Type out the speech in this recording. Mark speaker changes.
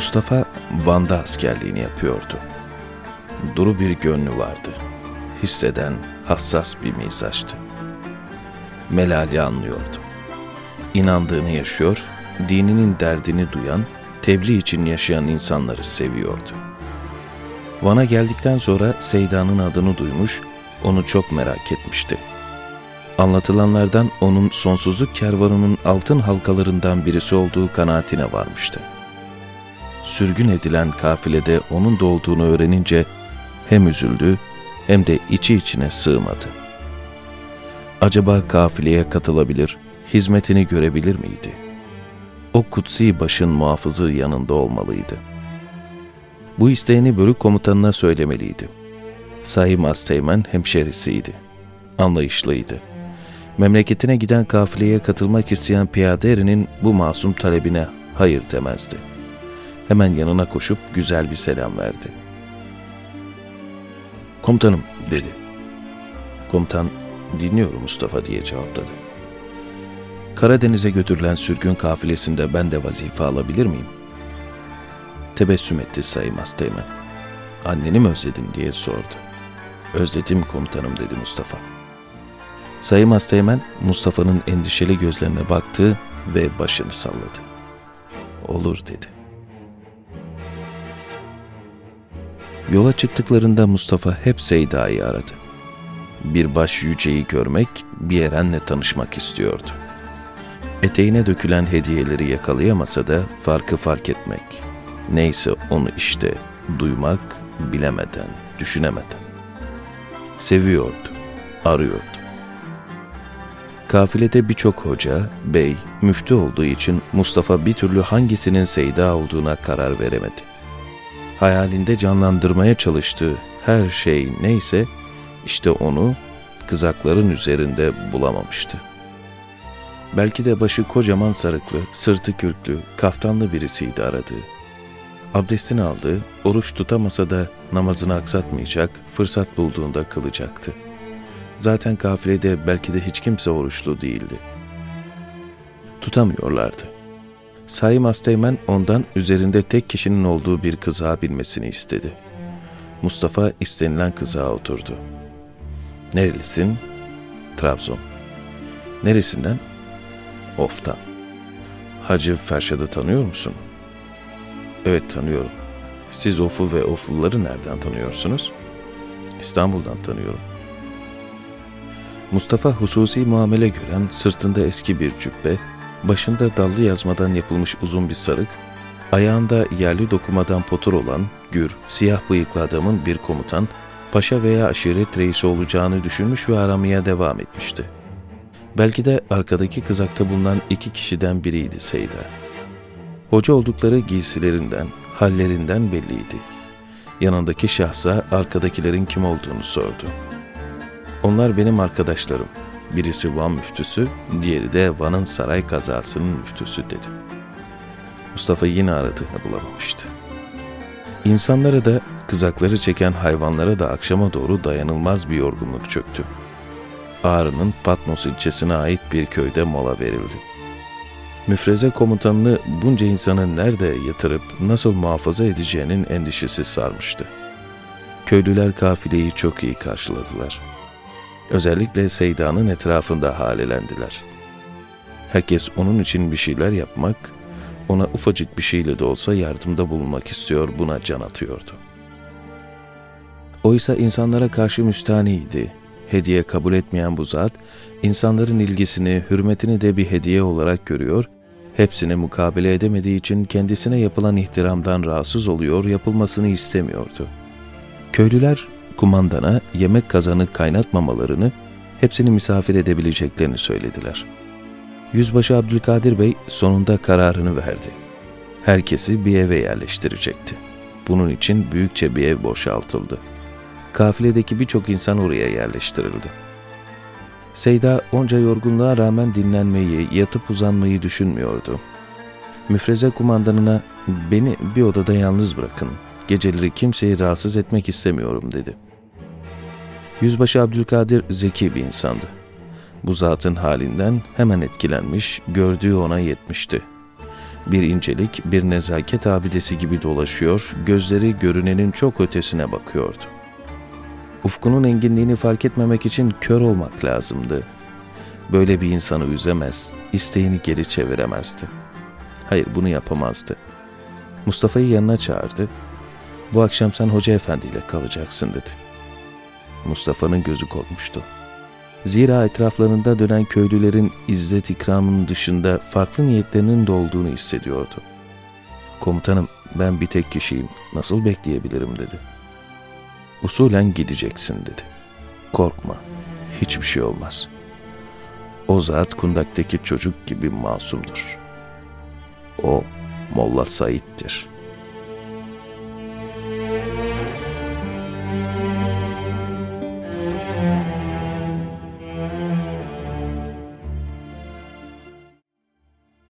Speaker 1: Mustafa Van'da askerliğini yapıyordu. Duru bir gönlü vardı. Hisseden, hassas bir mizaçtı. Melali anlıyordu. İnandığını yaşıyor, dininin derdini duyan, tebliğ için yaşayan insanları seviyordu. Van'a geldikten sonra Seyda'nın adını duymuş, onu çok merak etmişti. Anlatılanlardan onun sonsuzluk kervanının altın halkalarından birisi olduğu kanaatine varmıştı. Sürgün edilen kafilede onun da olduğunu öğrenince hem üzüldü hem de içi içine sığmadı. Acaba kafileye katılabilir, hizmetini görebilir miydi? O kutsi başın muhafızı yanında olmalıydı. Bu isteğini bölük komutanına söylemeliydi. Sayım Asteğmen hemşerisiydi. Anlayışlıydı. Memleketine giden kafileye katılmak isteyen piyade erinin bu masum talebine hayır demezdi. Hemen yanına koşup güzel bir selam verdi. Komutanım dedi. Komutan dinliyorum Mustafa diye cevapladı. Karadeniz'e götürülen sürgün kafilesinde ben de vazife alabilir miyim? Tebessüm etti Sayım Asteğmen. Anneni mi özledin diye sordu. Özledim komutanım dedi Mustafa. Sayım Asteğmen Mustafa'nın endişeli gözlerine baktı ve başını salladı. Olur dedi. Yola çıktıklarında Mustafa hep Seyda'yı aradı. Bir baş yüceyi görmek, bir erenle tanışmak istiyordu. Eteğine dökülen hediyeleri yakalayamasa da farkı fark etmek. Neyse onu işte duymak, bilemeden, düşünemeden. Seviyordu, arıyordu. Kafilede birçok hoca, bey, müftü olduğu için Mustafa bir türlü hangisinin Seyda olduğuna karar veremedi. Hayalinde canlandırmaya çalıştığı her şey neyse, işte onu kızakların üzerinde bulamamıştı. Belki de başı kocaman sarıklı, sırtı kürklü, kaftanlı birisiydi aradığı. Abdestini aldı, oruç tutamasa da namazını aksatmayacak, fırsat bulduğunda kılacaktı. Zaten kafilede belki de hiç kimse oruçlu değildi. Tutamıyorlardı. Sayım Asteğmen ondan üzerinde tek kişinin olduğu bir kızağa binmesini istedi. Mustafa istenilen kızağa oturdu. Nerelisin? Trabzon. Neresinden? Of'tan. Hacı Ferşad'ı tanıyor musun? Evet tanıyorum. Siz Of'u ve Ofluları nereden tanıyorsunuz? İstanbul'dan tanıyorum. Mustafa hususi muamele gören sırtında eski bir cübbe, başında dallı yazmadan yapılmış uzun bir sarık, ayağında yerli dokumadan potur olan, gür, siyah bıyıklı adamın bir komutan, paşa veya aşiret reisi olacağını düşünmüş ve aramaya devam etmişti. Belki de arkadaki kızakta bulunan iki kişiden biriydi Seyda. Hoca oldukları giysilerinden, hallerinden belliydi. Yanındaki şahsa arkadakilerin kim olduğunu sordu. Onlar benim arkadaşlarım. Birisi Van müftüsü, diğeri de Van'ın saray kazasının müftüsü dedi. Mustafa yine aradığını bulamamıştı. İnsanlara da, kızakları çeken hayvanlara da akşama doğru dayanılmaz bir yorgunluk çöktü. Ağrı'nın Patmos ilçesine ait bir köyde mola verildi. Müfreze komutanını bunca insanı nerede yatırıp nasıl muhafaza edeceğinin endişesi sarmıştı. Köylüler kafileyi çok iyi karşıladılar. Özellikle Seyda'nın etrafında halelendiler. Herkes onun için bir şeyler yapmak, ona ufacık bir şeyle de olsa yardımda bulunmak istiyor, buna can atıyordu. Oysa insanlara karşı müstaniydi. Hediye kabul etmeyen bu zat, insanların ilgisini, hürmetini de bir hediye olarak görüyor, hepsini mukabele edemediği için kendisine yapılan ihtiramdan rahatsız oluyor, yapılmasını istemiyordu. Köylüler kumandana yemek kazanı kaynatmamalarını, hepsini misafir edebileceklerini söylediler. Yüzbaşı Abdülkadir Bey sonunda kararını verdi. Herkesi bir eve yerleştirecekti. Bunun için büyükçe bir ev boşaltıldı. Kafiledeki birçok insan oraya yerleştirildi. Seyda onca yorgunluğa rağmen dinlenmeyi, yatıp uzanmayı düşünmüyordu. Müfreze kumandanına beni bir odada yalnız bırakın, geceleri kimseyi rahatsız etmek istemiyorum dedi. Yüzbaşı Abdülkadir zeki bir insandı. Bu zatın halinden hemen etkilenmiş, gördüğü ona yetmişti. Bir incelik, bir nezaket abidesi gibi dolaşıyor, gözleri görünenin çok ötesine bakıyordu. Ufkunun enginliğini fark etmemek için kör olmak lazımdı. Böyle bir insanı üzemez, isteğini geri çeviremezdi. Hayır bunu yapamazdı. Mustafa'yı yanına çağırdı. Bu akşam sen hoca efendiyle kalacaksın dedi. Mustafa'nın gözü korkmuştu. Zira etraflarında dönen köylülerin izzet ikramının dışında farklı niyetlerinin de olduğunu hissediyordu. Komutanım ben bir tek kişiyim, nasıl bekleyebilirim dedi. Usulen gideceksin dedi. Korkma, hiçbir şey olmaz. O zat kundaktaki çocuk gibi masumdur. O Molla Said'dir.''